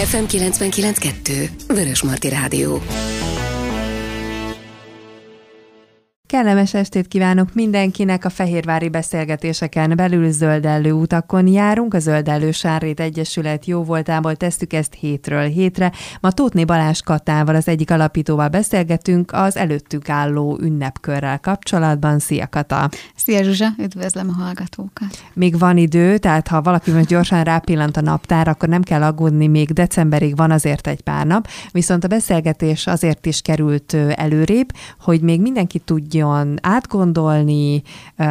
FM 99.2 Vörös Marti Rádió. Kellemes estét kívánok mindenkinek! A Fehérvári beszélgetéseken belül zöldellő utakon járunk. A Zöldellő Sárrét Egyesület jó voltából tesszük ezt hétről hétre. Ma Tótné Balázs Katával, az egyik alapítóval beszélgetünk az előttük álló ünnepkörrel kapcsolatban. Szia Kata! Szia Zsuzsa, üdvözlöm a hallgatókat! Még van idő, tehát ha valaki most gyorsan rápillant a naptár, akkor nem kell aggódni, még decemberig van azért egy pár nap. Viszont a beszélgetés azért is került előrébb, hogy még mindenki tudja, tudjon átgondolni,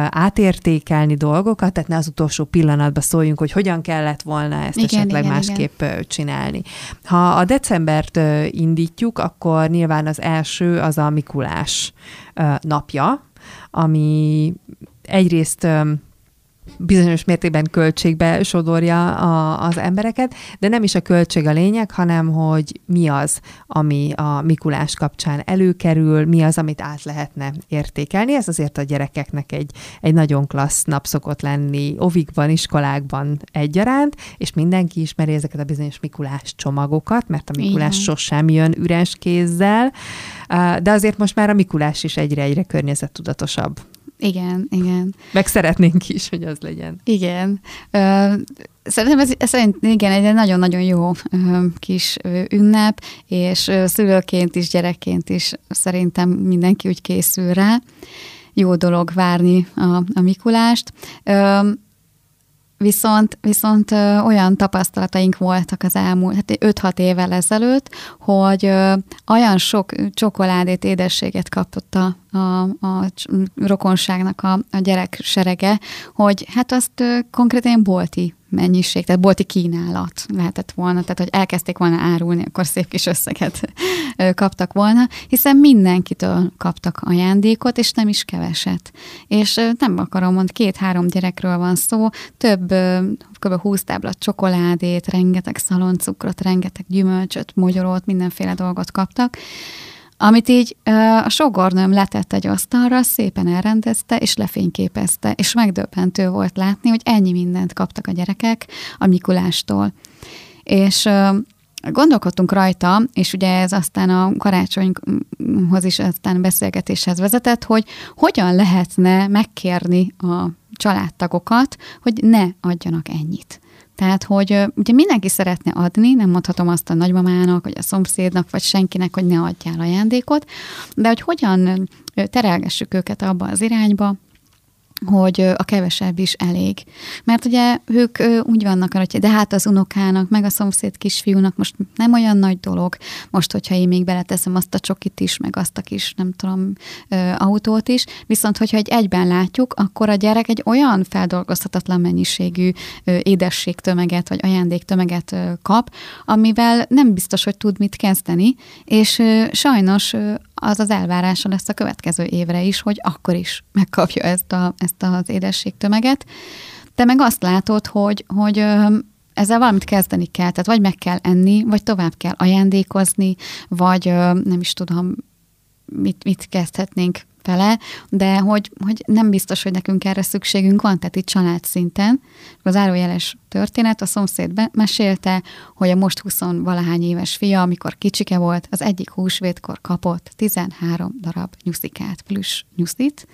átértékelni dolgokat, tehát ne az utolsó pillanatban szóljunk, hogy hogyan kellett volna ezt igen, esetleg igen, másképp igen. csinálni. Ha a decembert indítjuk, akkor nyilván az első az a Mikulás napja, ami egyrészt bizonyos mértékben költségbe sodorja a, az embereket, de nem is a költség a lényeg, hanem hogy mi az, ami a Mikulás kapcsán előkerül, mi az, amit át lehetne értékelni. Ez azért a gyerekeknek egy, egy nagyon klassz nap szokott lenni, ovikban, iskolákban egyaránt, és mindenki ismeri ezeket a bizonyos Mikulás csomagokat, mert a Mikulás Igen. sosem jön üres kézzel, de azért most már a Mikulás is egyre-egyre környezettudatosabb. Igen, igen. Meg szeretnénk is, hogy az legyen. Igen. Szerintem ez, ez igen, egy nagyon-nagyon jó kis ünnep, és szülőként is, gyerekként is szerintem mindenki úgy készül rá. Jó dolog várni a, a Mikulást. Viszont, viszont ö, olyan tapasztalataink voltak az elmúlt hát 5-6 évvel ezelőtt, hogy ö, olyan sok csokoládét, édességet kapott a, a, a rokonságnak a, a gyerek serege, hogy hát azt ö, konkrétan bolti mennyiség, tehát bolti kínálat lehetett volna, tehát hogy elkezdték volna árulni, akkor szép kis összeget kaptak volna, hiszen mindenkitől kaptak ajándékot, és nem is keveset. És nem akarom mondani, két-három gyerekről van szó, több, kb. 20 táblat csokoládét, rengeteg szaloncukrot, rengeteg gyümölcsöt, mogyorót, mindenféle dolgot kaptak, amit így a sogornőm letett egy asztalra, szépen elrendezte, és lefényképezte, és megdöbbentő volt látni, hogy ennyi mindent kaptak a gyerekek a Mikulástól. És gondolkodtunk rajta, és ugye ez aztán a karácsonyhoz is aztán beszélgetéshez vezetett, hogy hogyan lehetne megkérni a családtagokat, hogy ne adjanak ennyit. Tehát, hogy ugye mindenki szeretne adni, nem mondhatom azt a nagymamának, vagy a szomszédnak, vagy senkinek, hogy ne adjál ajándékot, de hogy hogyan terelgessük őket abba az irányba, hogy a kevesebb is elég. Mert ugye ők úgy vannak, hogy de hát az unokának, meg a szomszéd kisfiúnak most nem olyan nagy dolog, most, hogyha én még beleteszem azt a csokit is, meg azt a kis, nem tudom, autót is, viszont hogyha egy egyben látjuk, akkor a gyerek egy olyan feldolgozhatatlan mennyiségű édességtömeget, vagy ajándéktömeget kap, amivel nem biztos, hogy tud mit kezdeni, és sajnos az az elvárása lesz a következő évre is, hogy akkor is megkapja ezt, a, ezt az édességtömeget. Te meg azt látod, hogy, hogy ezzel valamit kezdeni kell, tehát vagy meg kell enni, vagy tovább kell ajándékozni, vagy nem is tudom, mit, mit kezdhetnénk fele, de hogy, hogy nem biztos, hogy nekünk erre szükségünk van, tehát itt család szinten. Az árójeles történet, a szomszéd mesélte, hogy a most 20 valahány éves fia, amikor kicsike volt, az egyik húsvétkor kapott 13 darab nyuszikát, plusz nyuszit,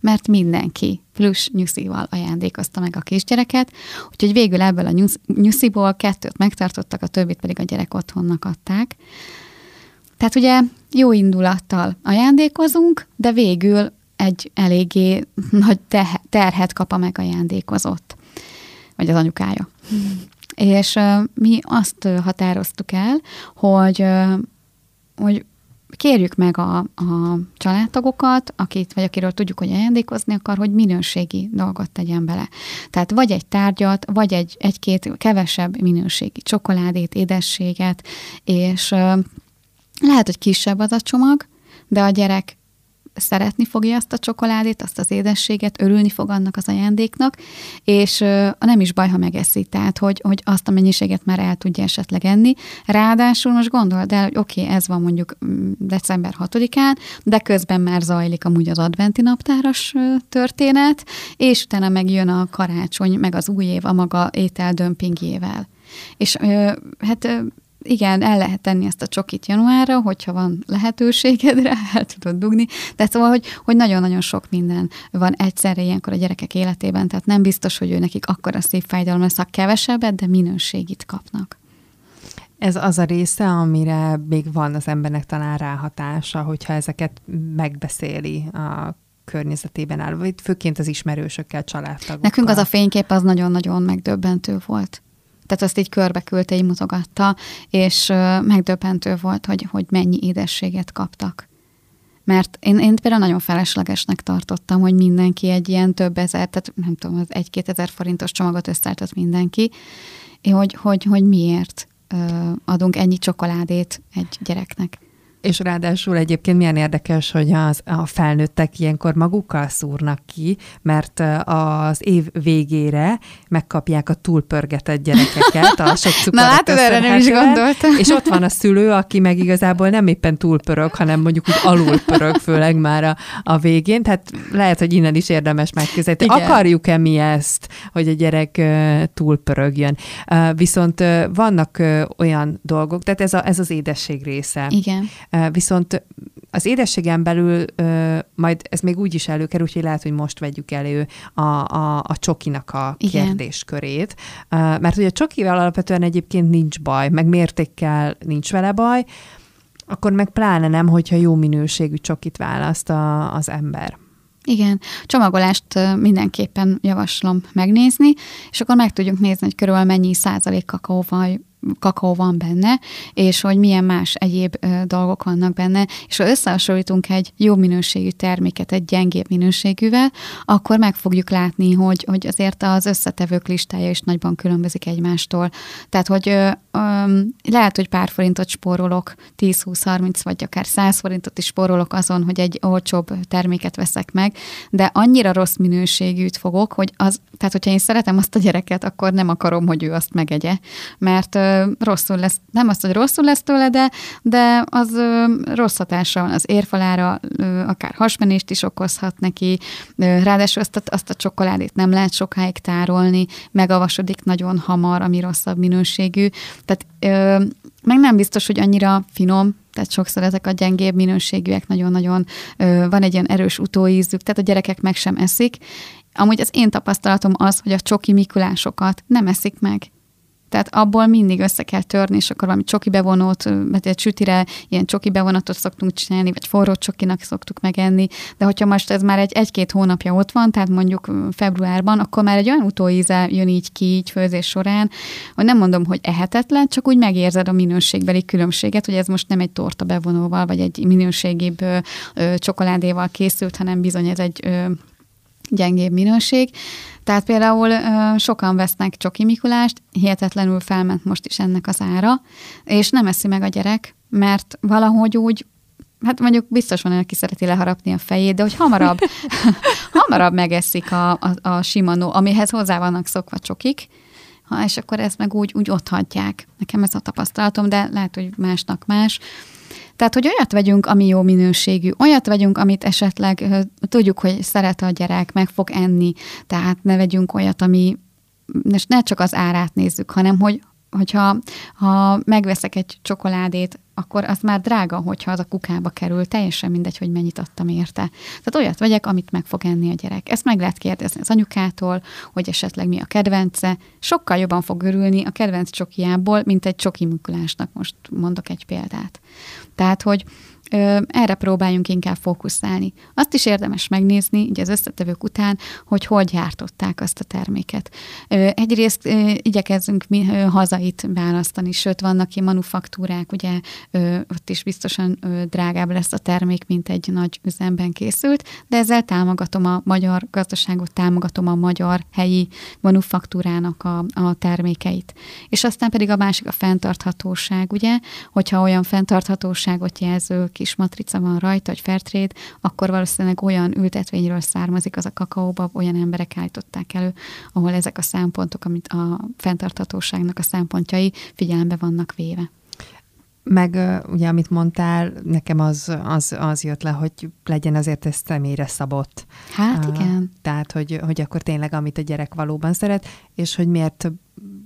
mert mindenki plusz nyuszival ajándékozta meg a kisgyereket, úgyhogy végül ebből a nyusziból kettőt megtartottak, a többit pedig a gyerek otthonnak adták. Tehát ugye jó indulattal ajándékozunk, de végül egy eléggé nagy terhet kap a megajándékozott, vagy az anyukája. És uh, mi azt határoztuk el, hogy, uh, hogy kérjük meg a, a családtagokat, akit, vagy akiről tudjuk, hogy ajándékozni akar, hogy minőségi dolgot tegyen bele. Tehát vagy egy tárgyat, vagy egy, egy-két kevesebb minőségi csokoládét, édességet, és lehet, hogy kisebb az a csomag, de a gyerek szeretni fogja azt a csokoládét, azt az édességet, örülni fog annak az ajándéknak, és nem is baj, ha megeszi, tehát hogy, hogy azt a mennyiséget már el tudja esetleg enni. Ráadásul most gondold el, hogy oké, okay, ez van mondjuk mm, december 6-án, de közben már zajlik amúgy az adventi naptáras történet, és utána megjön a karácsony, meg az új év a maga ételdömpingjével. És hát igen, el lehet tenni ezt a csokit januárra, hogyha van lehetőséged rá, el tudod dugni. De szóval, hogy, hogy nagyon-nagyon sok minden van egyszerre ilyenkor a gyerekek életében, tehát nem biztos, hogy ő nekik akkor a szívfájdalom lesz, ha kevesebbet, de minőségit kapnak. Ez az a része, amire még van az embernek talán ráhatása, hogyha ezeket megbeszéli a környezetében áll, vagy főként az ismerősökkel, családtagokkal. Nekünk az a fénykép az nagyon-nagyon megdöbbentő volt. Tehát azt így körbe küldte, így mutogatta, és megdöbbentő volt, hogy, hogy mennyi édességet kaptak. Mert én, én például nagyon feleslegesnek tartottam, hogy mindenki egy ilyen több ezer, tehát nem tudom, az egy-két ezer forintos csomagot összeállt mindenki, hogy, hogy, hogy miért adunk ennyi csokoládét egy gyereknek. És ráadásul egyébként milyen érdekes, hogy az, a felnőttek ilyenkor magukkal szúrnak ki, mert az év végére megkapják a túlpörgetett gyerekeket, a sok Na látod, erre nem is gondoltam. És ott van a szülő, aki meg igazából nem éppen túlpörög, hanem mondjuk úgy alulpörög, főleg már a, a végén. Tehát lehet, hogy innen is érdemes megközelíteni. Akarjuk-e mi ezt, hogy a gyerek túlpörögjön? Viszont vannak olyan dolgok, tehát ez, a, ez az édesség része. Igen Viszont az édességen belül majd ez még úgy is előkerül, hogy lehet, hogy most vegyük elő a, a, a csokinak a Igen. kérdéskörét. Mert ugye a csokival alapvetően egyébként nincs baj, meg mértékkel nincs vele baj, akkor meg pláne nem, hogyha jó minőségű csokit választ a, az ember. Igen, csomagolást mindenképpen javaslom megnézni, és akkor meg tudjuk nézni, hogy körülbelül mennyi százalék kakaóval kakaó van benne, és hogy milyen más egyéb dolgok vannak benne, és ha összehasonlítunk egy jó minőségű terméket egy gyengébb minőségűvel, akkor meg fogjuk látni, hogy, hogy azért az összetevők listája is nagyban különbözik egymástól. Tehát, hogy ö, ö, lehet, hogy pár forintot spórolok, 10-20-30 vagy akár 100 forintot is spórolok azon, hogy egy olcsóbb terméket veszek meg, de annyira rossz minőségűt fogok, hogy az, tehát hogyha én szeretem azt a gyereket, akkor nem akarom, hogy ő azt megegye, mert rosszul lesz, nem azt, hogy rosszul lesz tőle, de, de az ö, rossz hatása van az érfalára, ö, akár hasmenést is okozhat neki, ö, ráadásul azt a, azt a csokoládét nem lehet sokáig tárolni, megavasodik nagyon hamar, ami rosszabb minőségű, tehát ö, meg nem biztos, hogy annyira finom, tehát sokszor ezek a gyengébb minőségűek nagyon-nagyon ö, van egy ilyen erős utóízük, tehát a gyerekek meg sem eszik. Amúgy az én tapasztalatom az, hogy a csoki mikulásokat nem eszik meg. Tehát abból mindig össze kell törni, és akkor valami csoki bevonót, mert egy sütire ilyen csoki bevonatot szoktunk csinálni, vagy forró csokinak szoktuk megenni, de hogyha most ez már egy egy-két hónapja ott van, tehát mondjuk februárban, akkor már egy olyan utóíze jön így ki, így főzés során, hogy nem mondom, hogy ehetetlen, csak úgy megérzed a minőségbeli különbséget, hogy ez most nem egy torta bevonóval, vagy egy minőségibb ö, ö, csokoládéval készült, hanem bizony ez egy ö, gyengébb minőség. Tehát például sokan vesznek csoki Mikulást, hihetetlenül felment most is ennek az ára, és nem eszi meg a gyerek, mert valahogy úgy hát mondjuk biztos van, aki szereti leharapni a fejét, de hogy hamarabb, hamarabb megeszik a, a, a simanó, amihez hozzá vannak szokva csokik, ha, és akkor ezt meg úgy, úgy ott hagyják. Nekem ez a tapasztalatom, de lehet, hogy másnak más. Tehát, hogy olyat vegyünk, ami jó minőségű, olyat vegyünk, amit esetleg tudjuk, hogy szeret a gyerek, meg fog enni, tehát ne vegyünk olyat, ami és ne csak az árát nézzük, hanem hogy hogyha ha megveszek egy csokoládét, akkor az már drága, hogyha az a kukába kerül, teljesen mindegy, hogy mennyit adtam érte. Tehát olyat vegyek, amit meg fog enni a gyerek. Ezt meg lehet kérdezni az anyukától, hogy esetleg mi a kedvence. Sokkal jobban fog örülni a kedvenc csokiából, mint egy csoki most mondok egy példát. Tehát, hogy erre próbáljunk inkább fókuszálni. Azt is érdemes megnézni, így az összetevők után, hogy hogy gyártották azt a terméket. Egyrészt igyekezzünk mi hazait választani, sőt vannak ki manufaktúrák, ugye ott is biztosan drágább lesz a termék, mint egy nagy üzemben készült, de ezzel támogatom a magyar gazdaságot, támogatom a magyar helyi manufaktúrának a, a termékeit. És aztán pedig a másik a fenntarthatóság, ugye, hogyha olyan fenntarthatóságot jelző kis matrica van rajta, hogy Fairtrade, akkor valószínűleg olyan ültetvényről származik az a kakaóba, olyan emberek állították elő, ahol ezek a szempontok, amit a fenntarthatóságnak a szempontjai figyelembe vannak véve. Meg ugye, amit mondtál, nekem az, az, az jött le, hogy legyen azért ez személyre szabott. Hát igen. Tehát, hogy, hogy akkor tényleg, amit a gyerek valóban szeret, és hogy miért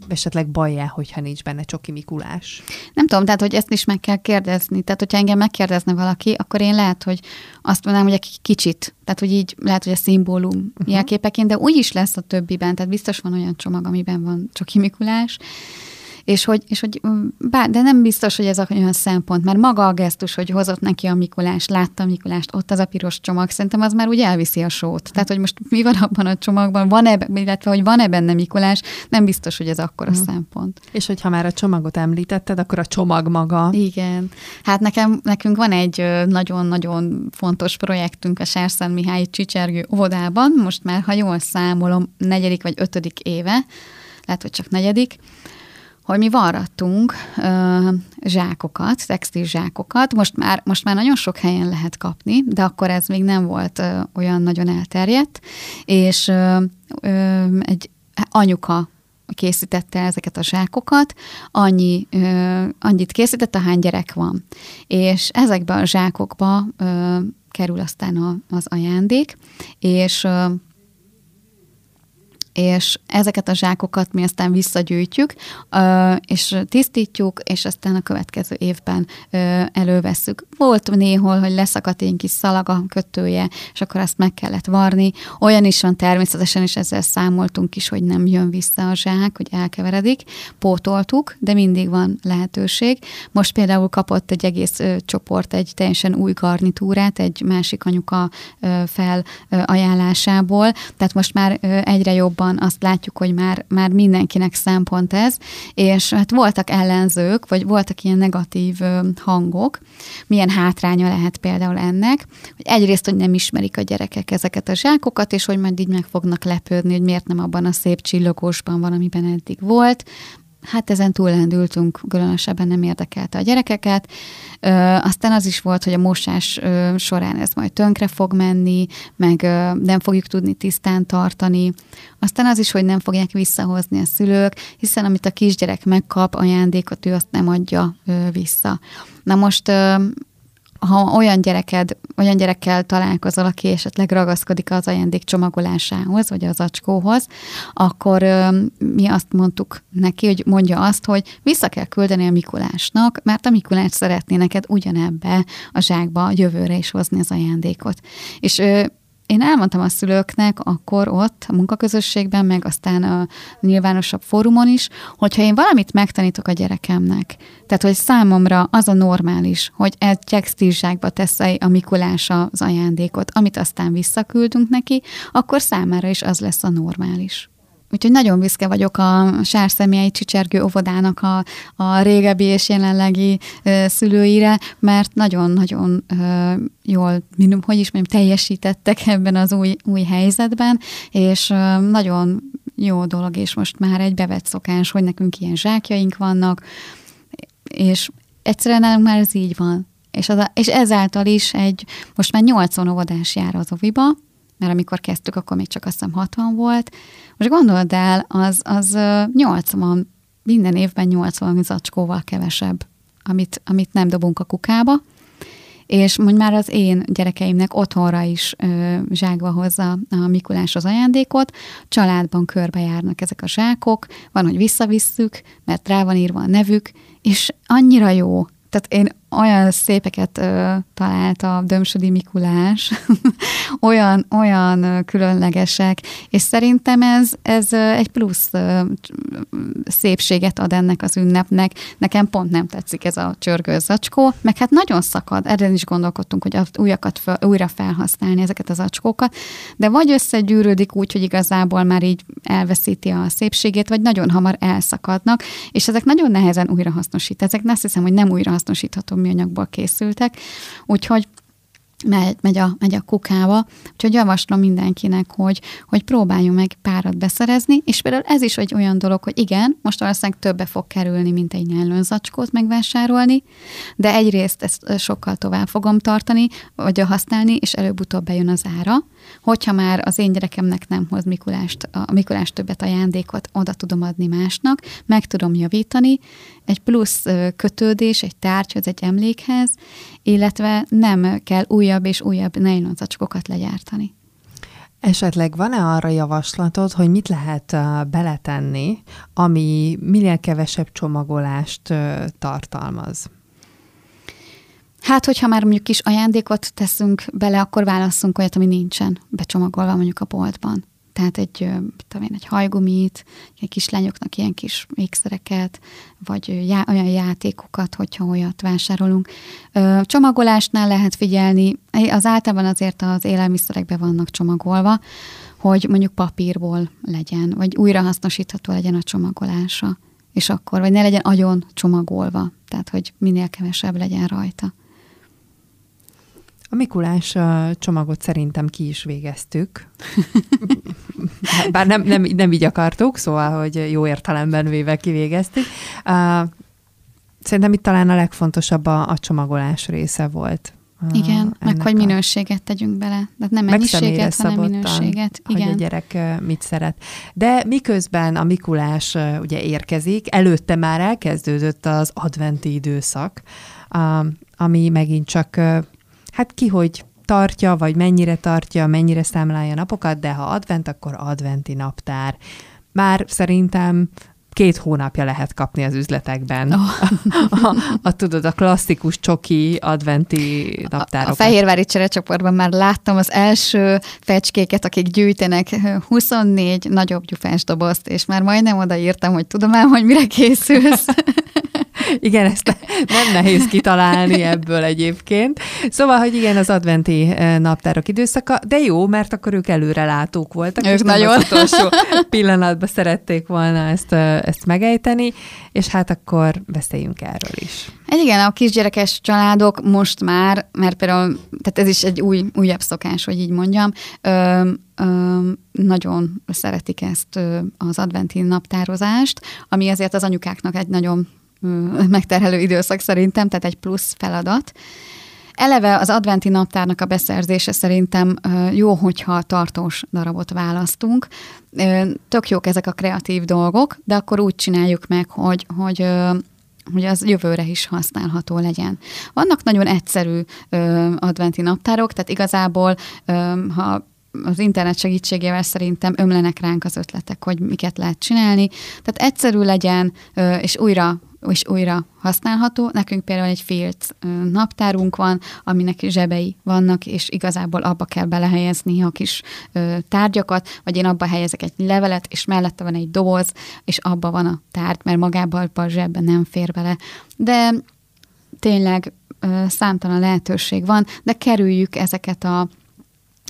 esetleg bajja, hogyha nincs benne Csoki Mikulás? Nem tudom, tehát hogy ezt is meg kell kérdezni. Tehát, hogyha engem megkérdezne valaki, akkor én lehet, hogy azt mondanám, hogy egy kicsit, tehát hogy így lehet, hogy a szimbólum uh-huh. jelképeként, de úgy is lesz a többiben, tehát biztos van olyan csomag, amiben van Csoki Mikulás, és hogy, és hogy bár, de nem biztos, hogy ez olyan szempont, mert maga a gesztus, hogy hozott neki a Mikulás, látta a Mikulást, ott az a piros csomag, szerintem az már úgy elviszi a sót. Tehát, hogy most mi van abban a csomagban, van-e, illetve hogy van-e benne Mikulás, nem biztos, hogy ez akkor a hmm. szempont. És hogyha már a csomagot említetted, akkor a csomag maga. Igen. Hát nekem, nekünk van egy nagyon-nagyon fontos projektünk a Sárszán Mihály Csicsergő óvodában, most már, ha jól számolom, negyedik vagy ötödik éve, lehet, hogy csak negyedik, hogy mi varrattunk ö, zsákokat, textil zsákokat. Most már, most már nagyon sok helyen lehet kapni, de akkor ez még nem volt ö, olyan nagyon elterjedt, és ö, ö, egy anyuka készítette ezeket a zsákokat, annyi, ö, annyit készített, ahány gyerek van. És ezekben a zsákokba ö, kerül aztán a, az ajándék, és ö, és ezeket a zsákokat mi aztán visszagyűjtjük, és tisztítjuk, és aztán a következő évben elővesszük. Volt néhol, hogy leszakadt egy kis szalaga kötője, és akkor azt meg kellett varni. Olyan is van természetesen, és ezzel számoltunk is, hogy nem jön vissza a zsák, hogy elkeveredik. Pótoltuk, de mindig van lehetőség. Most például kapott egy egész csoport egy teljesen új garnitúrát, egy másik anyuka felajánlásából, tehát most már egyre jobban van, azt látjuk, hogy már, már mindenkinek szempont ez, és hát voltak ellenzők, vagy voltak ilyen negatív hangok, milyen hátránya lehet például ennek, hogy egyrészt, hogy nem ismerik a gyerekek ezeket a zsákokat, és hogy majd így meg fognak lepődni, hogy miért nem abban a szép csillogósban van, amiben eddig volt, hát ezen túlendültünk, különösebben nem érdekelte a gyerekeket. Ö, aztán az is volt, hogy a mosás ö, során ez majd tönkre fog menni, meg ö, nem fogjuk tudni tisztán tartani. Aztán az is, hogy nem fogják visszahozni a szülők, hiszen amit a kisgyerek megkap ajándékot, ő azt nem adja ö, vissza. Na most ö, ha olyan gyereked, olyan gyerekkel találkozol, aki esetleg ragaszkodik az ajándék csomagolásához, vagy az acskóhoz, akkor ö, mi azt mondtuk neki, hogy mondja azt, hogy vissza kell küldeni a Mikulásnak, mert a Mikulás szeretné neked ugyanebbe a zsákba jövőre is hozni az ajándékot. És ö, én elmondtam a szülőknek akkor ott, a munkaközösségben, meg aztán a nyilvánosabb fórumon is, hogyha én valamit megtanítok a gyerekemnek, tehát hogy számomra az a normális, hogy egy textilzsákba tesz a Mikulás az ajándékot, amit aztán visszaküldünk neki, akkor számára is az lesz a normális. Úgyhogy nagyon büszke vagyok a Sárszemiai Csicsergő óvodának a, a régebbi és jelenlegi ö, szülőire, mert nagyon-nagyon ö, jól, minum, hogy is mondjam, teljesítettek ebben az új, új helyzetben, és ö, nagyon jó dolog, és most már egy bevett szokás, hogy nekünk ilyen zsákjaink vannak, és egyszerűen nálunk már ez így van. És, az, és ezáltal is egy, most már 80 óvodás jár az oviba, mert amikor kezdtük, akkor még csak azt hiszem 60 volt. Most gondold el, az, az 80, minden évben 80 zacskóval kevesebb, amit, amit nem dobunk a kukába, és mondj már az én gyerekeimnek otthonra is ö, zsákba hozza a Mikulás az ajándékot, családban körbejárnak ezek a zsákok, van, hogy visszavisszük, mert rá van írva a nevük, és annyira jó, tehát én olyan szépeket ö, talált a Dömsödi Mikulás, olyan, olyan különlegesek, és szerintem ez, ez egy plusz ö, szépséget ad ennek az ünnepnek. Nekem pont nem tetszik ez a csörgő zacskó, meg hát nagyon szakad, erre is gondolkodtunk, hogy újakat fel, újra felhasználni ezeket az zacskókat, de vagy összegyűrődik úgy, hogy igazából már így elveszíti a szépségét, vagy nagyon hamar elszakadnak, és ezek nagyon nehezen újrahasznosít. Ezek azt hiszem, hogy nem újrahasznosítható műanyagból készültek, úgyhogy megy, megy, a, megy a kukába. Úgyhogy javaslom mindenkinek, hogy, hogy próbáljon meg párat beszerezni, és például ez is egy olyan dolog, hogy igen, most valószínűleg többe fog kerülni, mint egy nylonzacskót megvásárolni, de egyrészt ezt sokkal tovább fogom tartani, vagy használni, és előbb-utóbb bejön az ára. Hogyha már az én gyerekemnek nem hoz Mikulást, a Mikulás többet ajándékot, oda tudom adni másnak, meg tudom javítani, egy plusz kötődés egy tárgyhoz, egy emlékhez, illetve nem kell újabb és újabb nylonzacskókat legyártani. Esetleg van-e arra javaslatod, hogy mit lehet beletenni, ami minél kevesebb csomagolást tartalmaz? Hát, hogyha már mondjuk kis ajándékot teszünk bele, akkor válasszunk olyat, ami nincsen becsomagolva mondjuk a boltban. Tehát egy, tudom én, egy hajgumit, egy kislányoknak ilyen kis ékszereket, vagy já, olyan játékokat, hogyha olyat vásárolunk. Csomagolásnál lehet figyelni, az általában azért az élelmiszerekbe vannak csomagolva, hogy mondjuk papírból legyen, vagy újrahasznosítható legyen a csomagolása, és akkor, vagy ne legyen agyon csomagolva, tehát hogy minél kevesebb legyen rajta. A Mikulás csomagot szerintem ki is végeztük. Bár nem, nem, nem így akartuk, szóval, hogy jó értelemben véve kivégeztük. Szerintem itt talán a legfontosabb a, a csomagolás része volt. Igen, meg hogy minőséget tegyünk bele. Tehát nem mennyiséget, hanem minőséget. Igen. Hogy a gyerek mit szeret. De miközben a Mikulás ugye érkezik, előtte már elkezdődött az adventi időszak, ami megint csak hát ki hogy tartja, vagy mennyire tartja, mennyire számlálja napokat, de ha advent, akkor adventi naptár. Már szerintem két hónapja lehet kapni az üzletekben. Oh. a, a, a, tudod, a klasszikus csoki adventi naptárokat. A, a Fehérvári cserecsoportban már láttam az első fecskéket, akik gyűjtenek 24 nagyobb gyufás dobozt, és már majdnem odaírtam, hogy tudom el, hogy mire készülsz. igen, ezt nem nehéz kitalálni ebből egyébként. Szóval, hogy igen, az adventi eh, naptárok időszaka, de jó, mert akkor ők előrelátók voltak. Ők és nagyon. Az utolsó pillanatban szerették volna ezt, eh, ezt megejteni, és hát akkor beszéljünk erről is. Egy igen, a kisgyerekes családok most már, mert például, tehát ez is egy új, újabb szokás, hogy így mondjam, ö, ö, nagyon szeretik ezt az adventi naptározást, ami azért az anyukáknak egy nagyon megterhelő időszak szerintem, tehát egy plusz feladat. Eleve az adventi naptárnak a beszerzése szerintem jó, hogyha tartós darabot választunk. Tök jók ezek a kreatív dolgok, de akkor úgy csináljuk meg, hogy, hogy hogy az jövőre is használható legyen. Vannak nagyon egyszerű adventi naptárok, tehát igazából, ha az internet segítségével szerintem ömlenek ránk az ötletek, hogy miket lehet csinálni. Tehát egyszerű legyen, és újra és újra használható. Nekünk például egy filc naptárunk van, aminek zsebei vannak, és igazából abba kell belehelyezni a kis tárgyakat, vagy én abba helyezek egy levelet, és mellette van egy doboz, és abba van a tárgy, mert magában a zsebben nem fér bele. De tényleg számtalan lehetőség van, de kerüljük ezeket a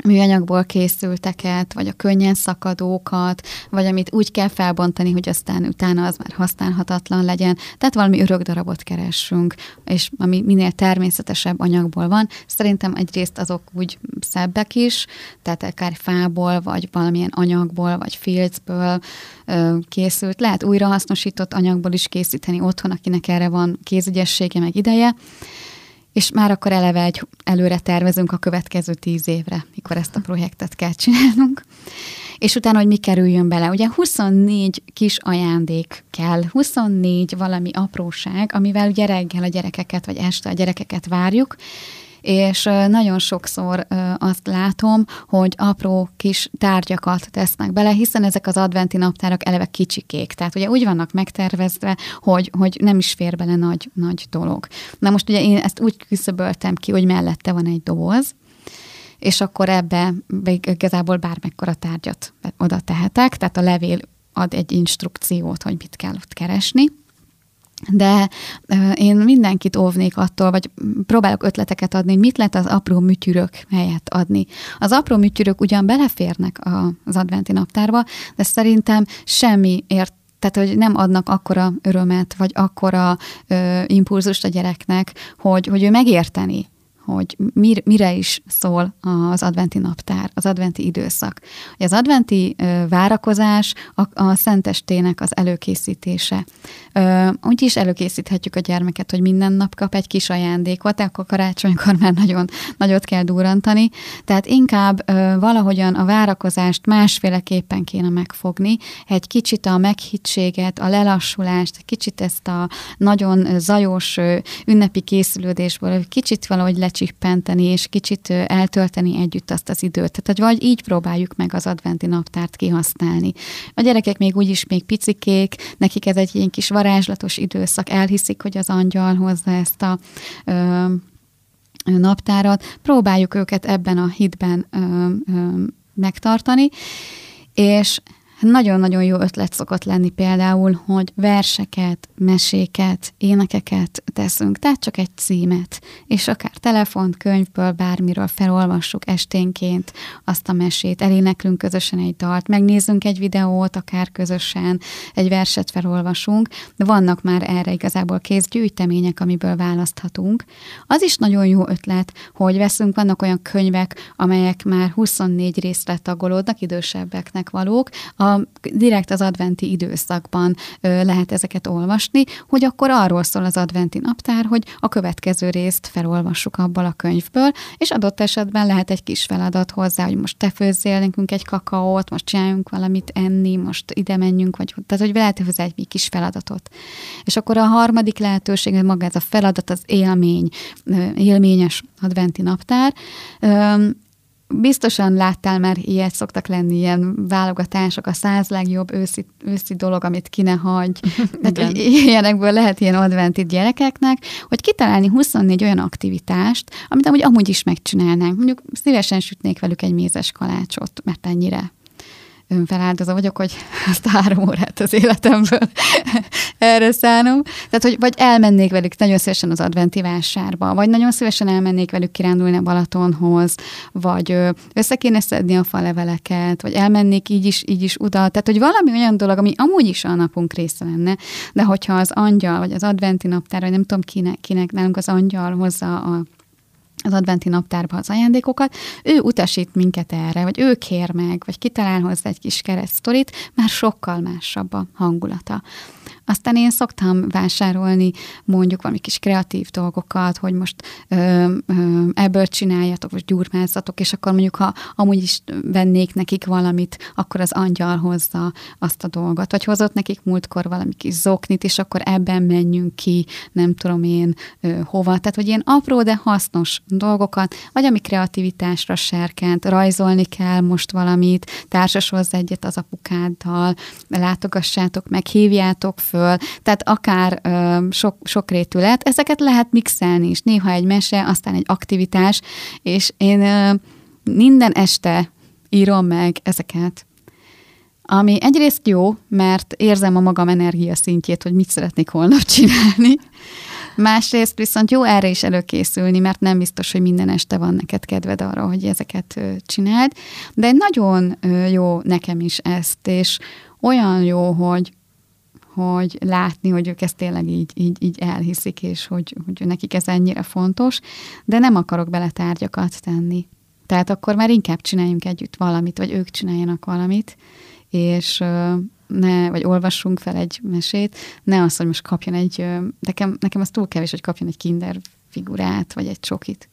műanyagból készülteket, vagy a könnyen szakadókat, vagy amit úgy kell felbontani, hogy aztán utána az már használhatatlan legyen. Tehát valami örök darabot keressünk, és ami minél természetesebb anyagból van. Szerintem egyrészt azok úgy szebbek is, tehát akár fából, vagy valamilyen anyagból, vagy filcből készült. Lehet újrahasznosított anyagból is készíteni otthon, akinek erre van kézügyessége, meg ideje és már akkor eleve egy előre tervezünk a következő tíz évre, mikor ezt a projektet kell csinálnunk. És utána, hogy mi kerüljön bele. Ugye 24 kis ajándék kell, 24 valami apróság, amivel ugye reggel a gyerekeket, vagy este a gyerekeket várjuk, és nagyon sokszor azt látom, hogy apró kis tárgyakat tesznek bele, hiszen ezek az adventi naptárak eleve kicsikék. Tehát ugye úgy vannak megtervezve, hogy, hogy nem is fér bele nagy, nagy dolog. Na most ugye én ezt úgy küszöböltem ki, hogy mellette van egy doboz, és akkor ebbe igazából bármekkora tárgyat oda tehetek, tehát a levél ad egy instrukciót, hogy mit kell ott keresni de én mindenkit óvnék attól, vagy próbálok ötleteket adni, mit lehet az apró műtyürök helyett adni. Az apró műtyürök ugyan beleférnek az adventi naptárba, de szerintem semmi ért tehát, hogy nem adnak akkora örömet, vagy akkora ö, impulzust a gyereknek, hogy, hogy ő megérteni, hogy mir, mire is szól az adventi naptár, az adventi időszak. Az adventi várakozás a, a szentestének az előkészítése. Úgy is előkészíthetjük a gyermeket, hogy minden nap kap egy kis ajándékot, akkor karácsonykor már nagyon nagyot kell durantani. Tehát inkább valahogyan a várakozást másféleképpen kéne megfogni, egy kicsit a meghittséget, a lelassulást, kicsit ezt a nagyon zajos ünnepi készülődésből, kicsit valahogy lecsapni lecsippenteni, és kicsit eltölteni együtt azt az időt. Tehát, vagy így próbáljuk meg az adventi naptárt kihasználni. A gyerekek még úgyis még picikék, nekik ez egy ilyen kis varázslatos időszak, elhiszik, hogy az angyal hozza ezt a ö, naptárat, próbáljuk őket ebben a hitben ö, ö, megtartani, és nagyon-nagyon jó ötlet szokott lenni például, hogy verseket, meséket, énekeket teszünk, tehát csak egy címet, és akár telefont, könyvből, bármiről felolvassuk esténként azt a mesét, eléneklünk közösen egy dalt, megnézzünk egy videót, akár közösen, egy verset felolvasunk, de vannak már erre igazából kész gyűjtemények, amiből választhatunk. Az is nagyon jó ötlet, hogy veszünk, vannak olyan könyvek, amelyek már 24 részre tagolódnak, idősebbeknek valók, a direkt az adventi időszakban ö, lehet ezeket olvasni, hogy akkor arról szól az adventi naptár, hogy a következő részt felolvassuk abból a könyvből, és adott esetben lehet egy kis feladat hozzá, hogy most te főzzél nekünk egy kakaót, most csináljunk valamit enni, most ide menjünk, vagy tehát, hogy lehet hozzá egy kis feladatot. És akkor a harmadik lehetőség, hogy maga ez a feladat, az élmény, élményes adventi naptár, Biztosan láttál már ilyet, szoktak lenni ilyen válogatások, a száz legjobb őszi, őszi dolog, amit ki ne hagy. Tehát, ilyenekből lehet ilyen adventi gyerekeknek, hogy kitalálni 24 olyan aktivitást, amit amúgy amúgy is megcsinálnánk. Mondjuk szívesen sütnék velük egy mézes kalácsot, mert ennyire önfeláldozó vagyok, hogy ezt a három órát az életemből erre szánom. Tehát, hogy vagy elmennék velük nagyon szívesen az adventi vásárba, vagy nagyon szívesen elmennék velük kirándulni a Balatonhoz, vagy össze kéne szedni a faleveleket, vagy elmennék így is, így is oda. Tehát, hogy valami olyan dolog, ami amúgy is a napunk része lenne, de hogyha az angyal, vagy az adventi naptár, vagy nem tudom kinek, kinek nálunk az angyal hozza a az adventi naptárba az ajándékokat, ő utasít minket erre, vagy ő kér meg, vagy kitalál hozzá egy kis keresztorit, már sokkal másabb a hangulata. Aztán én szoktam vásárolni mondjuk valami kis kreatív dolgokat, hogy most ö, ö, ebből csináljatok, vagy gyurmázzatok, és akkor mondjuk, ha amúgy is vennék nekik valamit, akkor az angyal hozza azt a dolgot. Vagy hozott nekik múltkor valami kis zoknit, és akkor ebben menjünk ki, nem tudom én ö, hova. Tehát, hogy ilyen apró, de hasznos dolgokat, vagy ami kreativitásra serkent, rajzolni kell most valamit, társashoz egyet az apukáddal, látogassátok meg, hívjátok föl, tehát akár ö, sok, sok rétület, ezeket lehet mixelni is. Néha egy mese, aztán egy aktivitás, és én ö, minden este írom meg ezeket. Ami egyrészt jó, mert érzem a magam energia szintjét, hogy mit szeretnék holnap csinálni. Másrészt viszont jó erre is előkészülni, mert nem biztos, hogy minden este van neked kedved arra, hogy ezeket csináld. De nagyon jó nekem is ezt, és olyan jó, hogy hogy látni, hogy ők ezt tényleg így, így, így elhiszik, és hogy, hogy nekik ez ennyire fontos, de nem akarok bele tárgyakat tenni. Tehát akkor már inkább csináljunk együtt valamit, vagy ők csináljanak valamit, és ne, vagy olvassunk fel egy mesét, ne az, hogy most kapjon egy, nekem, nekem az túl kevés, hogy kapjon egy kinder figurát, vagy egy csokit.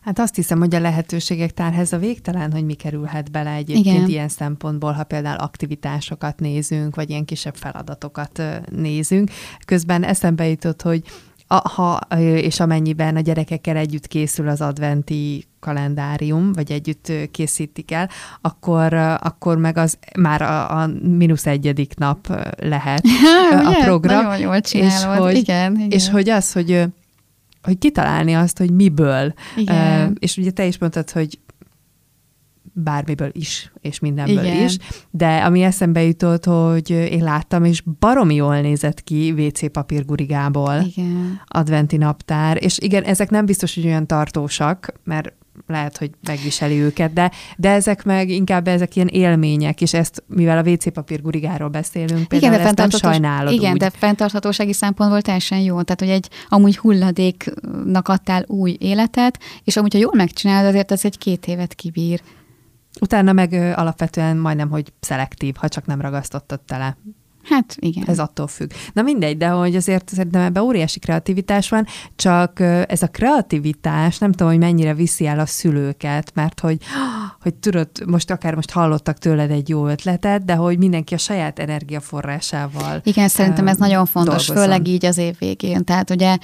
Hát azt hiszem, hogy a lehetőségek tárhez a végtelen, hogy mi kerülhet bele egyébként Igen. ilyen szempontból, ha például aktivitásokat nézünk, vagy ilyen kisebb feladatokat nézünk. Közben eszembe jutott, hogy a, ha és amennyiben a gyerekekkel együtt készül az adventi kalendárium, vagy együtt készítik el, akkor, akkor meg az már a, a mínusz egyedik nap lehet a program. Nagyon jól csinálod. És hogy, igen, igen. és hogy az, hogy hogy kitalálni azt, hogy miből. Igen. Uh, és ugye te is mondtad, hogy bármiből is, és mindenből Igen. is, de ami eszembe jutott, hogy én láttam, és baromi jól nézett ki WC papírgurigából Igen. adventi naptár, és igen, ezek nem biztos, hogy olyan tartósak, mert lehet, hogy megviseli őket, de, de ezek meg inkább ezek ilyen élmények, és ezt, mivel a WC papír gurigáról beszélünk, például igen, de ezt nem sajnálod Igen, úgy. de fenntarthatósági szempontból teljesen jó. Tehát, hogy egy amúgy hulladéknak adtál új életet, és amúgy, ha jól megcsinálod, azért az egy két évet kibír. Utána meg ö, alapvetően majdnem, hogy szelektív, ha csak nem ragasztottad tele. Hát igen. Ez attól függ. Na mindegy, de hogy azért szerintem ebben óriási kreativitás van, csak ez a kreativitás nem tudom, hogy mennyire viszi el a szülőket, mert hogy hogy tudod, most akár most hallottak tőled egy jó ötletet, de hogy mindenki a saját energiaforrásával Igen, szerintem ez nagyon fontos, dolgozom. főleg így az év végén. Tehát ugye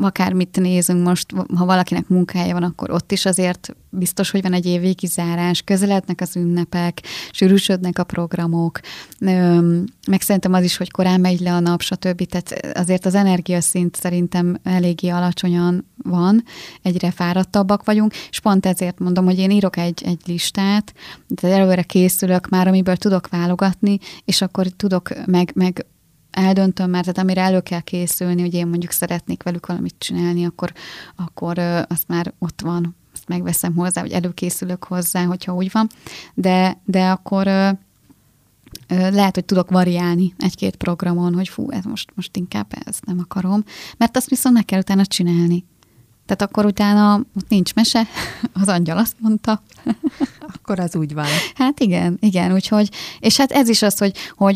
akármit nézünk most, ha valakinek munkája van, akkor ott is azért biztos, hogy van egy évvégi zárás, közelednek az ünnepek, sűrűsödnek a programok, meg szerintem az is, hogy korán megy le a nap, stb. Tehát azért az energiaszint szerintem eléggé alacsonyan van, egyre fáradtabbak vagyunk, és pont ezért mondom, hogy én írok egy, egy listát, tehát előre készülök már, amiből tudok válogatni, és akkor tudok meg, meg eldöntöm már, tehát amire elő kell készülni, hogy én mondjuk szeretnék velük valamit csinálni, akkor, akkor azt már ott van, megveszem hozzá, vagy előkészülök hozzá, hogyha úgy van, de, de akkor lehet, hogy tudok variálni egy-két programon, hogy fú, ez most, most inkább ezt nem akarom, mert azt viszont meg kell utána csinálni. Tehát akkor utána ott nincs mese, az angyal azt mondta. Akkor az úgy van. Hát igen, igen, úgyhogy, és hát ez is az, hogy, hogy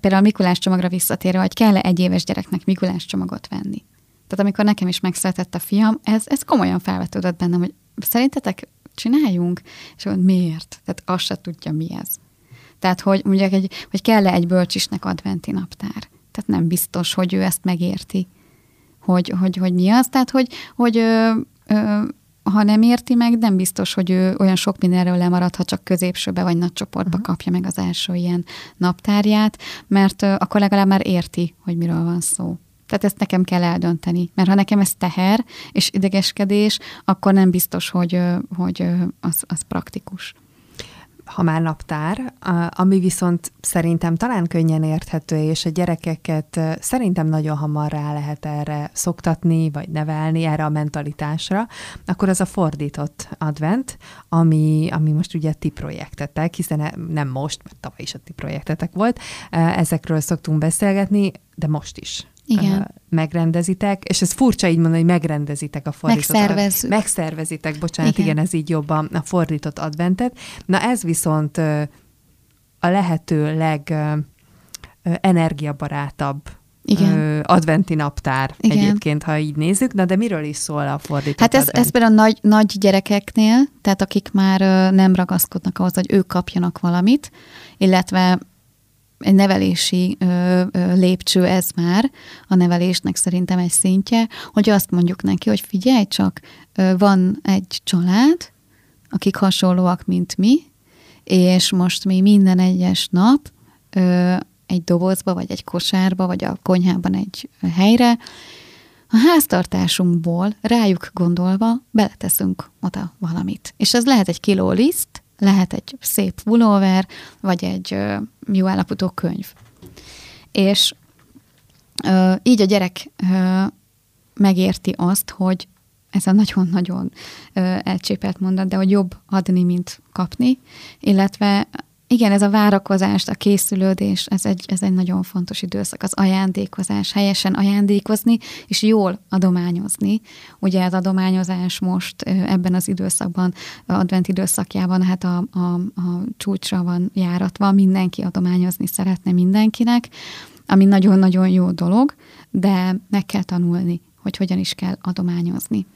például a Mikulás csomagra visszatérve, hogy kell-e egy éves gyereknek Mikulás csomagot venni. Tehát amikor nekem is megszületett a fiam, ez, ez komolyan felvetődött bennem, hogy szerintetek csináljunk? És hogy miért? Tehát azt se tudja, mi ez. Tehát, hogy mondjuk, egy, hogy kell-e egy bölcsisnek adventi naptár. Tehát nem biztos, hogy ő ezt megérti hogy, hogy, hogy mi az. Tehát, hogy, hogy ö, ö, ha nem érti meg, nem biztos, hogy ő olyan sok mindenről lemarad, ha csak középsőbe vagy nagy csoportba uh-huh. kapja meg az első ilyen naptárját, mert ö, akkor legalább már érti, hogy miről van szó. Tehát ezt nekem kell eldönteni. Mert ha nekem ez teher és idegeskedés, akkor nem biztos, hogy, hogy az, az praktikus ha már naptár, ami viszont szerintem talán könnyen érthető, és a gyerekeket szerintem nagyon hamar rá lehet erre szoktatni, vagy nevelni, erre a mentalitásra, akkor az a fordított advent, ami, ami most ugye ti projektetek, hiszen e, nem most, mert tavaly is a ti projektetek volt, ezekről szoktunk beszélgetni, de most is igen. megrendezitek, és ez furcsa így mondani, hogy megrendezitek a fordított Megszervezzük. Megszervezitek, bocsánat, igen. igen, ez így jobban a fordított adventet. Na ez viszont a lehető leg energiabarátabb igen. adventi naptár Igen. egyébként, ha így nézzük. Na, de miről is szól a fordított Hát ez, advent? ez például nagy, nagy gyerekeknél, tehát akik már nem ragaszkodnak ahhoz, hogy ők kapjanak valamit, illetve egy nevelési ö, ö, lépcső ez már, a nevelésnek szerintem egy szintje, hogy azt mondjuk neki, hogy figyelj csak, ö, van egy család, akik hasonlóak, mint mi, és most mi minden egyes nap ö, egy dobozba, vagy egy kosárba, vagy a konyhában egy helyre, a háztartásunkból rájuk gondolva beleteszünk oda valamit. És ez lehet egy kiló liszt, lehet egy szép pulóver, vagy egy jó állapotú könyv. És ö, így a gyerek ö, megérti azt, hogy ez a nagyon-nagyon elcsépelt mondat, de hogy jobb adni, mint kapni, illetve igen, ez a várakozást, a készülődés, ez egy, ez egy nagyon fontos időszak, az ajándékozás, helyesen ajándékozni, és jól adományozni. Ugye az adományozás most ebben az időszakban, advent időszakjában, hát a, a, a csúcsra van járatva, mindenki adományozni szeretne mindenkinek, ami nagyon-nagyon jó dolog, de meg kell tanulni, hogy hogyan is kell adományozni.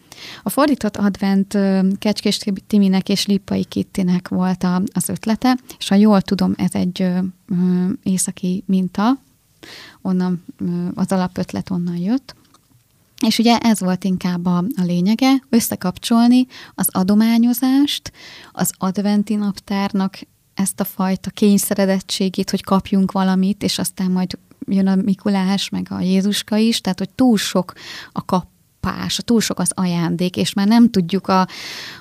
A fordított advent Kecskés Timinek és Lippai Kittinek volt a, az ötlete, és ha jól tudom, ez egy északi minta, onnan az alapötlet onnan jött. És ugye ez volt inkább a, a lényege, összekapcsolni az adományozást, az adventi naptárnak ezt a fajta kényszeredettségét, hogy kapjunk valamit, és aztán majd jön a Mikulás, meg a Jézuska is, tehát hogy túl sok a kap kapás, túl sok az ajándék, és már nem tudjuk a,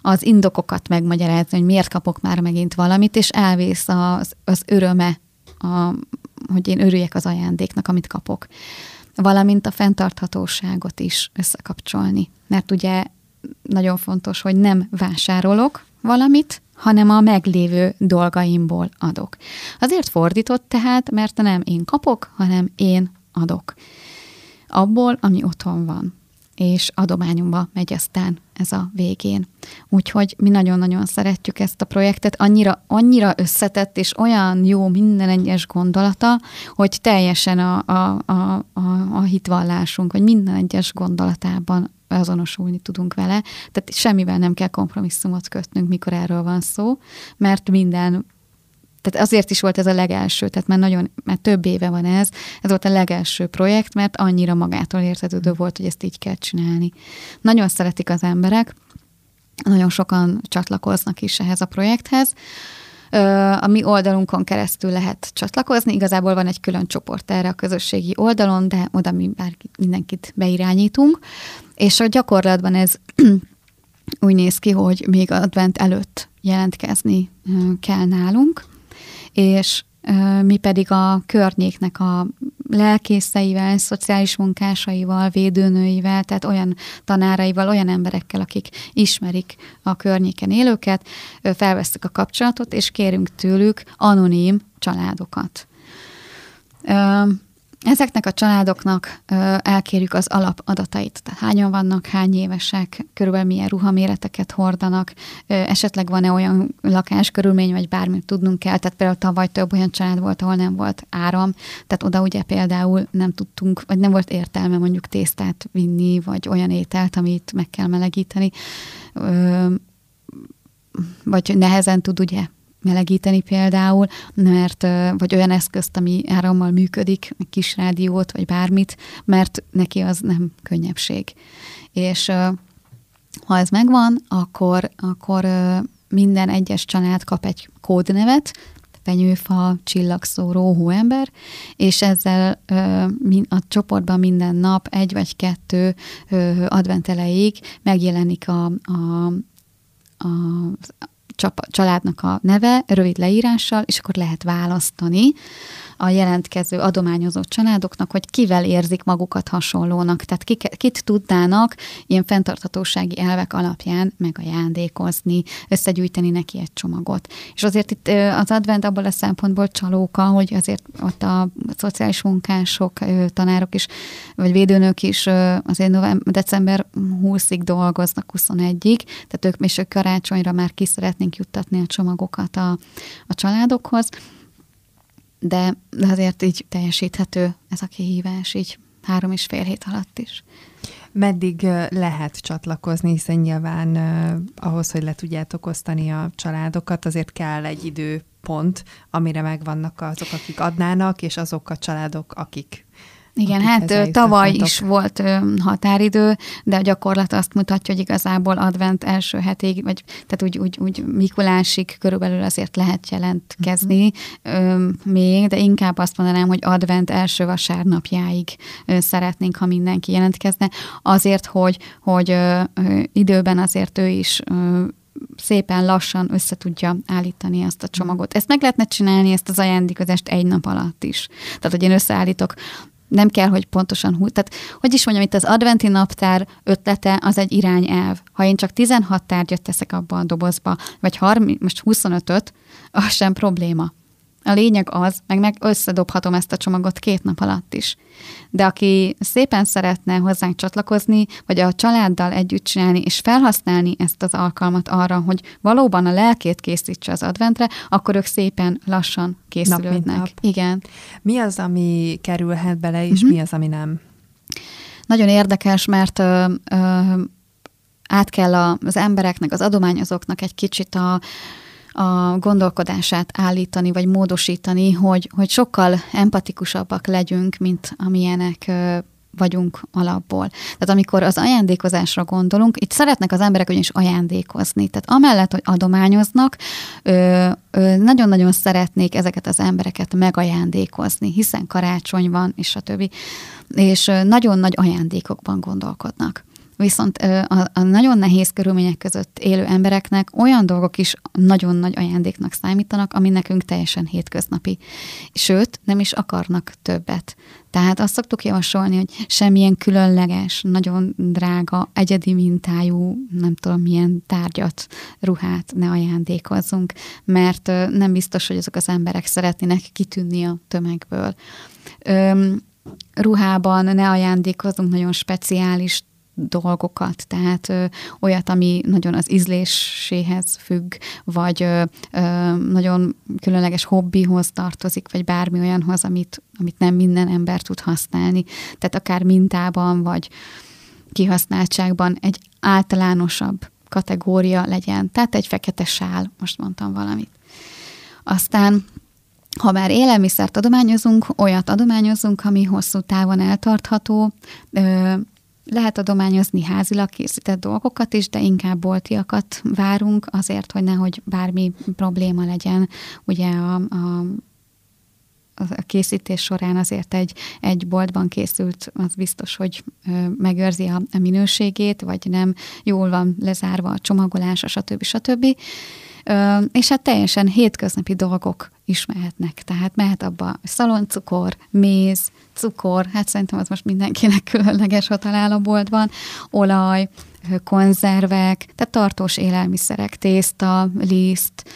az indokokat megmagyarázni, hogy miért kapok már megint valamit, és elvész az, az öröme, a, hogy én örüljek az ajándéknak, amit kapok. Valamint a fenntarthatóságot is összekapcsolni. Mert ugye nagyon fontos, hogy nem vásárolok valamit, hanem a meglévő dolgaimból adok. Azért fordított tehát, mert nem én kapok, hanem én adok. Abból, ami otthon van és adományomba megy aztán ez a végén. Úgyhogy mi nagyon-nagyon szeretjük ezt a projektet, annyira, annyira összetett, és olyan jó minden egyes gondolata, hogy teljesen a, a, a, a, a hitvallásunk, hogy minden egyes gondolatában azonosulni tudunk vele. Tehát semmivel nem kell kompromisszumot kötnünk, mikor erről van szó, mert minden tehát azért is volt ez a legelső, tehát már nagyon, már több éve van ez, ez volt a legelső projekt, mert annyira magától értetődő volt, hogy ezt így kell csinálni. Nagyon szeretik az emberek, nagyon sokan csatlakoznak is ehhez a projekthez. A mi oldalunkon keresztül lehet csatlakozni. Igazából van egy külön csoport erre a közösségi oldalon, de oda mi bárki, mindenkit beirányítunk. És a gyakorlatban ez úgy néz ki, hogy még advent előtt jelentkezni kell nálunk, és mi pedig a környéknek a lelkészeivel, szociális munkásaival, védőnőivel, tehát olyan tanáraival, olyan emberekkel, akik ismerik a környéken élőket, felveszük a kapcsolatot, és kérünk tőlük anonim családokat. Ezeknek a családoknak elkérjük az alapadatait, tehát hányan vannak, hány évesek, körülbelül milyen ruhaméreteket hordanak, esetleg van-e olyan lakáskörülmény, vagy bármit tudnunk kell, tehát például tavaly több olyan család volt, ahol nem volt áram, tehát oda ugye például nem tudtunk, vagy nem volt értelme mondjuk tésztát vinni, vagy olyan ételt, amit meg kell melegíteni, vagy nehezen tud ugye melegíteni például, mert, vagy olyan eszközt, ami árammal működik, kis rádiót, vagy bármit, mert neki az nem könnyebbség. És ha ez megvan, akkor, akkor minden egyes család kap egy kódnevet, fenyőfa, csillagszóró, hóember, és ezzel a csoportban minden nap egy vagy kettő advent elejéig megjelenik a, a, a, családnak a neve, rövid leírással, és akkor lehet választani a jelentkező adományozó családoknak, hogy kivel érzik magukat hasonlónak, tehát kik, kit tudnának ilyen fenntarthatósági elvek alapján megajándékozni, összegyűjteni neki egy csomagot. És azért itt az advent abból a szempontból csalóka, hogy azért ott a szociális munkások, tanárok is, vagy védőnök is azért november, december 20-ig dolgoznak, 21-ig, tehát ők és ők karácsonyra már ki szeretnénk juttatni a csomagokat a, a családokhoz de, azért így teljesíthető ez a kihívás, így három és fél hét alatt is. Meddig lehet csatlakozni, hiszen nyilván ahhoz, hogy le tudjátok osztani a családokat, azért kell egy időpont, amire megvannak azok, akik adnának, és azok a családok, akik igen, hát tavaly is volt határidő, de a gyakorlat azt mutatja, hogy igazából advent első hetig, vagy tehát úgy, úgy, úgy Mikulásig körülbelül azért lehet jelentkezni uh-huh. még, de inkább azt mondanám, hogy advent első vasárnapjáig szeretnénk, ha mindenki jelentkezne, azért, hogy, hogy időben azért ő is szépen lassan össze tudja állítani ezt a csomagot. Ezt meg lehetne csinálni, ezt az ajándékozást egy nap alatt is. Tehát, hogy én összeállítok nem kell, hogy pontosan hú. Tehát, hogy is mondjam, itt az adventi naptár ötlete az egy irányelv. Ha én csak 16 tárgyat teszek abba a dobozba, vagy 30, most 25-öt, az sem probléma. A lényeg az, meg meg összedobhatom ezt a csomagot két nap alatt is. De aki szépen szeretne hozzánk csatlakozni, vagy a családdal együtt csinálni, és felhasználni ezt az alkalmat arra, hogy valóban a lelkét készítse az adventre, akkor ők szépen lassan készülődnek. Nap, nap. Igen. Mi az, ami kerülhet bele, és uh-huh. mi az, ami nem? Nagyon érdekes, mert ö, ö, át kell az embereknek, az adományozóknak egy kicsit a a gondolkodását állítani, vagy módosítani, hogy, hogy sokkal empatikusabbak legyünk, mint amilyenek vagyunk alapból. Tehát amikor az ajándékozásra gondolunk, itt szeretnek az emberek ugyanis ajándékozni. Tehát amellett, hogy adományoznak, nagyon-nagyon szeretnék ezeket az embereket megajándékozni, hiszen karácsony van, és a többi, és nagyon nagy ajándékokban gondolkodnak. Viszont a, a nagyon nehéz körülmények között élő embereknek olyan dolgok is nagyon nagy ajándéknak számítanak, ami nekünk teljesen hétköznapi. Sőt, nem is akarnak többet. Tehát azt szoktuk javasolni, hogy semmilyen különleges, nagyon drága, egyedi mintájú, nem tudom milyen tárgyat, ruhát ne ajándékozzunk, mert nem biztos, hogy azok az emberek szeretnének kitűnni a tömegből. Öm, ruhában ne ajándékozzunk nagyon speciális dolgokat, tehát ö, olyat, ami nagyon az ízléséhez függ, vagy ö, ö, nagyon különleges hobbihoz tartozik, vagy bármi olyanhoz, amit, amit nem minden ember tud használni. Tehát akár mintában, vagy kihasználtságban egy általánosabb kategória legyen. Tehát egy fekete sál, most mondtam valamit. Aztán ha már élelmiszert adományozunk, olyat adományozunk, ami hosszú távon eltartható, lehet adományozni házilag készített dolgokat is, de inkább boltiakat várunk azért, hogy nehogy bármi probléma legyen. Ugye a, a a készítés során azért egy, egy boltban készült, az biztos, hogy megőrzi a, a minőségét, vagy nem jól van lezárva a csomagolása, stb. stb. És hát teljesen hétköznapi dolgok is mehetnek. Tehát mehet abba szaloncukor, méz, cukor, hát szerintem az most mindenkinek különleges, ha talál boltban, olaj, konzervek, tehát tartós élelmiszerek, tészta, liszt,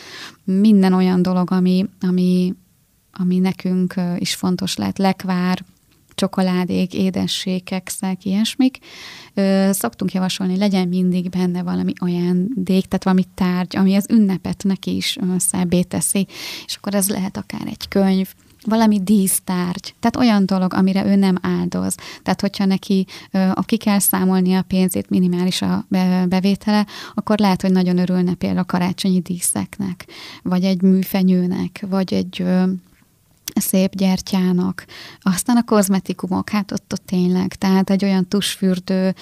minden olyan dolog, ami, ami, ami nekünk is fontos lehet, lekvár, csokoládék, édességek, szek, ilyesmik. Szoktunk javasolni, legyen mindig benne valami ajándék, tehát valami tárgy, ami az ünnepet neki is szebbé teszi, és akkor ez lehet akár egy könyv, valami dísztárgy, tehát olyan dolog, amire ő nem áldoz. Tehát, hogyha neki, aki kell számolni a pénzét, minimális a bevétele, akkor lehet, hogy nagyon örülne például a karácsonyi díszeknek, vagy egy műfenyőnek, vagy egy szép gyertyának. Aztán a kozmetikumok, hát ott, ott tényleg, tehát egy olyan tusfürdő,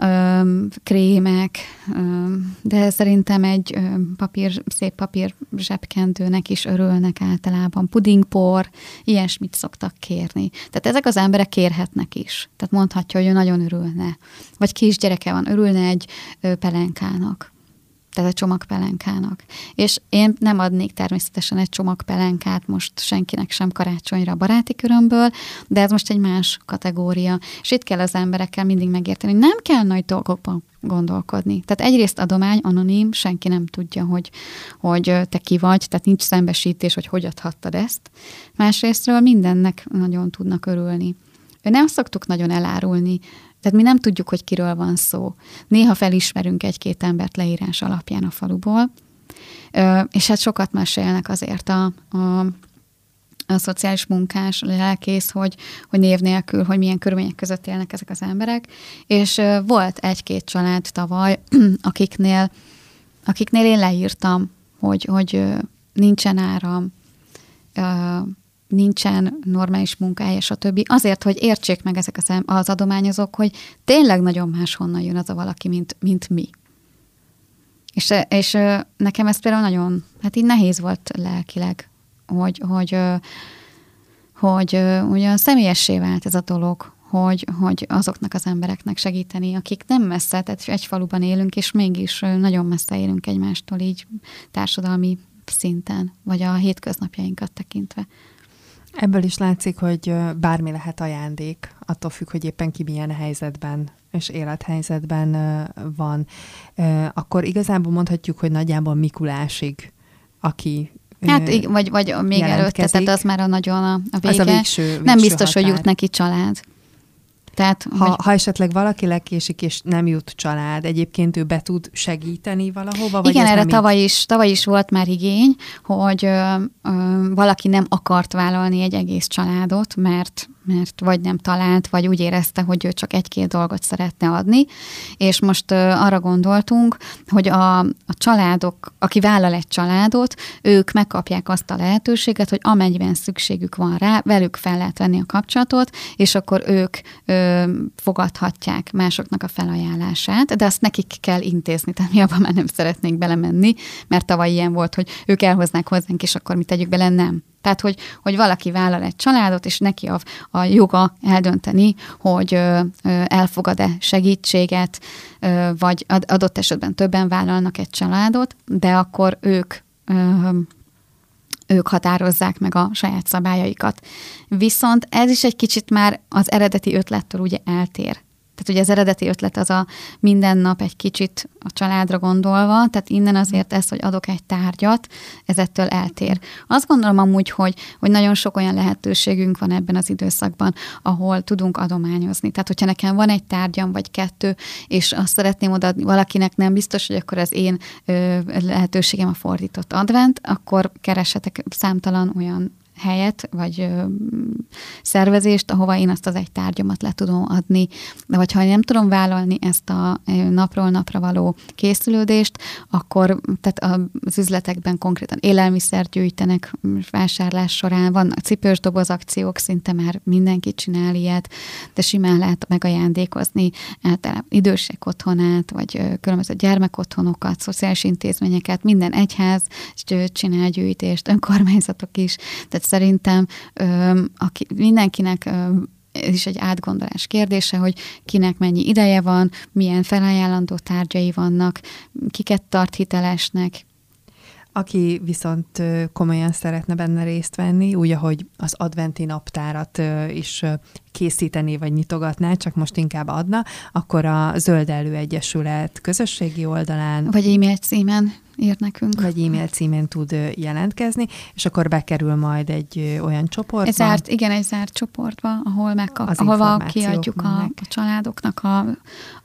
öm, krémek, öm, de szerintem egy öm, papír, szép papír zsebkendőnek is örülnek általában. Pudingpor, ilyesmit szoktak kérni. Tehát ezek az emberek kérhetnek is. Tehát mondhatja, hogy ő nagyon örülne. Vagy kisgyereke van, örülne egy ö, pelenkának tehát a csomagpelenkának. És én nem adnék természetesen egy csomagpelenkát most senkinek sem karácsonyra a baráti körömből, de ez most egy más kategória. És itt kell az emberekkel mindig megérteni, nem kell nagy dolgokban gondolkodni. Tehát egyrészt adomány, anonim, senki nem tudja, hogy, hogy te ki vagy, tehát nincs szembesítés, hogy hogy adhattad ezt. Másrésztről mindennek nagyon tudnak örülni. Nem szoktuk nagyon elárulni tehát mi nem tudjuk, hogy kiről van szó. Néha felismerünk egy-két embert leírás alapján a faluból, és hát sokat mesélnek azért a, a a szociális munkás, a lelkész, hogy, hogy név nélkül, hogy milyen körülmények között élnek ezek az emberek. És volt egy-két család tavaly, akiknél, akiknél én leírtam, hogy, hogy nincsen áram, nincsen normális munkája, stb. Azért, hogy értsék meg ezek az, az adományozók, hogy tényleg nagyon máshonnan jön az a valaki, mint, mint mi. És, és nekem ez például nagyon, hát így nehéz volt lelkileg, hogy, hogy, hogy, hogy olyan személyessé vált ez a dolog, hogy, hogy azoknak az embereknek segíteni, akik nem messze, tehát egy faluban élünk, és mégis nagyon messze élünk egymástól így társadalmi szinten, vagy a hétköznapjainkat tekintve. Ebből is látszik, hogy bármi lehet ajándék, attól függ, hogy éppen ki milyen helyzetben és élethelyzetben van. Akkor igazából mondhatjuk, hogy nagyjából Mikulásig, aki Hát, vagy, vagy még előtte, tehát az már a nagyon a, a vége. Az a végső, végső Nem biztos, határ. hogy jut neki család. Tehát, ha, hogy... ha esetleg valaki lekésik, és nem jut család, egyébként ő be tud segíteni valahova? Vagy Igen, erre tavaly így... is, tavaly is volt már igény, hogy ö, ö, valaki nem akart vállalni egy egész családot, mert mert vagy nem talált, vagy úgy érezte, hogy ő csak egy-két dolgot szeretne adni, és most arra gondoltunk, hogy a, a családok, aki vállal egy családot, ők megkapják azt a lehetőséget, hogy amennyiben szükségük van rá, velük fel lehet venni a kapcsolatot, és akkor ők ö, fogadhatják másoknak a felajánlását, de azt nekik kell intézni, tehát mi abban már nem szeretnénk belemenni, mert tavaly ilyen volt, hogy ők elhoznák hozzánk, és akkor mi tegyük bele, nem. Tehát, hogy, hogy valaki vállal egy családot, és neki a, a joga eldönteni, hogy elfogad-e segítséget, ö, vagy adott esetben többen vállalnak egy családot, de akkor ők ö, ők határozzák meg a saját szabályaikat. Viszont ez is egy kicsit már az eredeti ötlettől ugye eltér. Tehát ugye az eredeti ötlet az a minden nap egy kicsit a családra gondolva, tehát innen azért ez, hogy adok egy tárgyat, ez ettől eltér. Azt gondolom amúgy, hogy, hogy nagyon sok olyan lehetőségünk van ebben az időszakban, ahol tudunk adományozni. Tehát, hogyha nekem van egy tárgyam, vagy kettő, és azt szeretném odaadni valakinek, nem biztos, hogy akkor az én ö, lehetőségem a fordított advent, akkor keresetek számtalan olyan helyet, vagy ö, szervezést, ahova én azt az egy tárgyamat le tudom adni. De vagy ha nem tudom vállalni ezt a napról napra való készülődést, akkor tehát az üzletekben konkrétan élelmiszer gyűjtenek vásárlás során, vannak cipős doboz akciók, szinte már mindenki csinál ilyet, de simán lehet megajándékozni általában idősek otthonát, vagy különböző gyermekotthonokat, szociális intézményeket, minden egyház csinál gyűjtést, önkormányzatok is. Tehát szerintem aki, mindenkinek ez is egy átgondolás kérdése, hogy kinek mennyi ideje van, milyen felajánlandó tárgyai vannak, kiket tart hitelesnek, aki viszont komolyan szeretne benne részt venni, úgy, ahogy az adventi naptárat is készíteni vagy nyitogatná, csak most inkább adna, akkor a Zöld Elő Egyesület közösségi oldalán. Vagy e-mail címen ír nekünk. Vagy e-mail címén tud jelentkezni, és akkor bekerül majd egy olyan csoportba. Egy zárt, igen, egy zárt csoportba, ahol megkap, az ahol kiadjuk a, a családoknak a,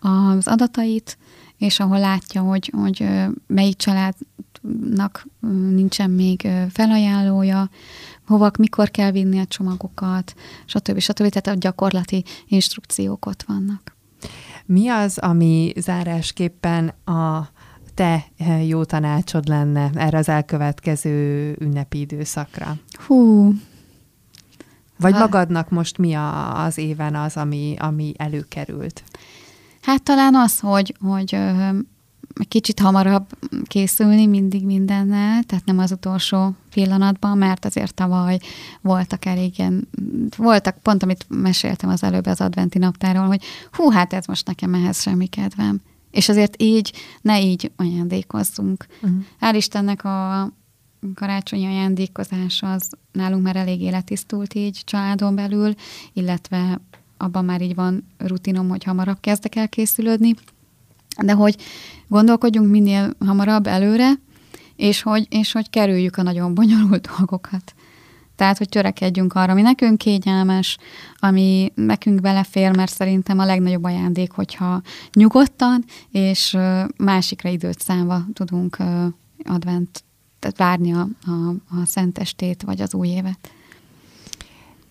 az adatait, és ahol látja, hogy, hogy melyik családnak nincsen még felajánlója, hova, mikor kell vinni a csomagokat, stb. stb. Tehát a gyakorlati instrukciók ott vannak. Mi az, ami zárásképpen a te jó tanácsod lenne erre az elkövetkező ünnepi időszakra? Hú, vagy ha... magadnak most mi a, az éven az, ami, ami előkerült? Hát talán az, hogy, hogy kicsit hamarabb készülni mindig mindennel, tehát nem az utolsó pillanatban, mert azért tavaly voltak elég ilyen, voltak pont, amit meséltem az előbb az adventi naptáról, hogy hú, hát ez most nekem ehhez semmi kedvem. És azért így, ne így ajándékozzunk. Uh-huh. Hál' Istennek a karácsonyi ajándékozás az nálunk már elég életisztult így családon belül, illetve abban már így van rutinom, hogy hamarabb kezdek el készülődni, de hogy gondolkodjunk minél hamarabb előre, és hogy, és hogy kerüljük a nagyon bonyolult dolgokat. Tehát, hogy törekedjünk arra, ami nekünk kényelmes, ami nekünk belefér, mert szerintem a legnagyobb ajándék, hogyha nyugodtan és másikra időt számva tudunk advent, tehát várni a, a, a szentestét vagy az új évet.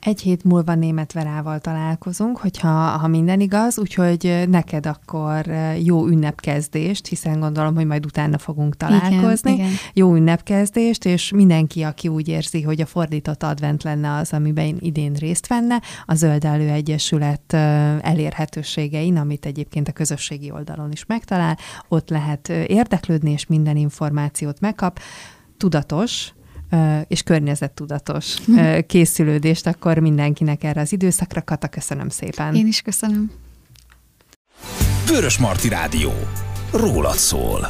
Egy hét múlva német Verával találkozunk, hogyha ha minden igaz, úgyhogy neked akkor jó ünnepkezdést, hiszen gondolom, hogy majd utána fogunk találkozni. Igen, igen. Jó ünnepkezdést, és mindenki, aki úgy érzi, hogy a fordított advent lenne az, amiben én idén részt venne, a Zöld Elő Egyesület elérhetőségein, amit egyébként a közösségi oldalon is megtalál, ott lehet érdeklődni, és minden információt megkap. Tudatos, és környezettudatos készülődést akkor mindenkinek erre az időszakra. Kata, köszönöm szépen. Én is köszönöm. Vörös Marti Rádió. Rólad szól.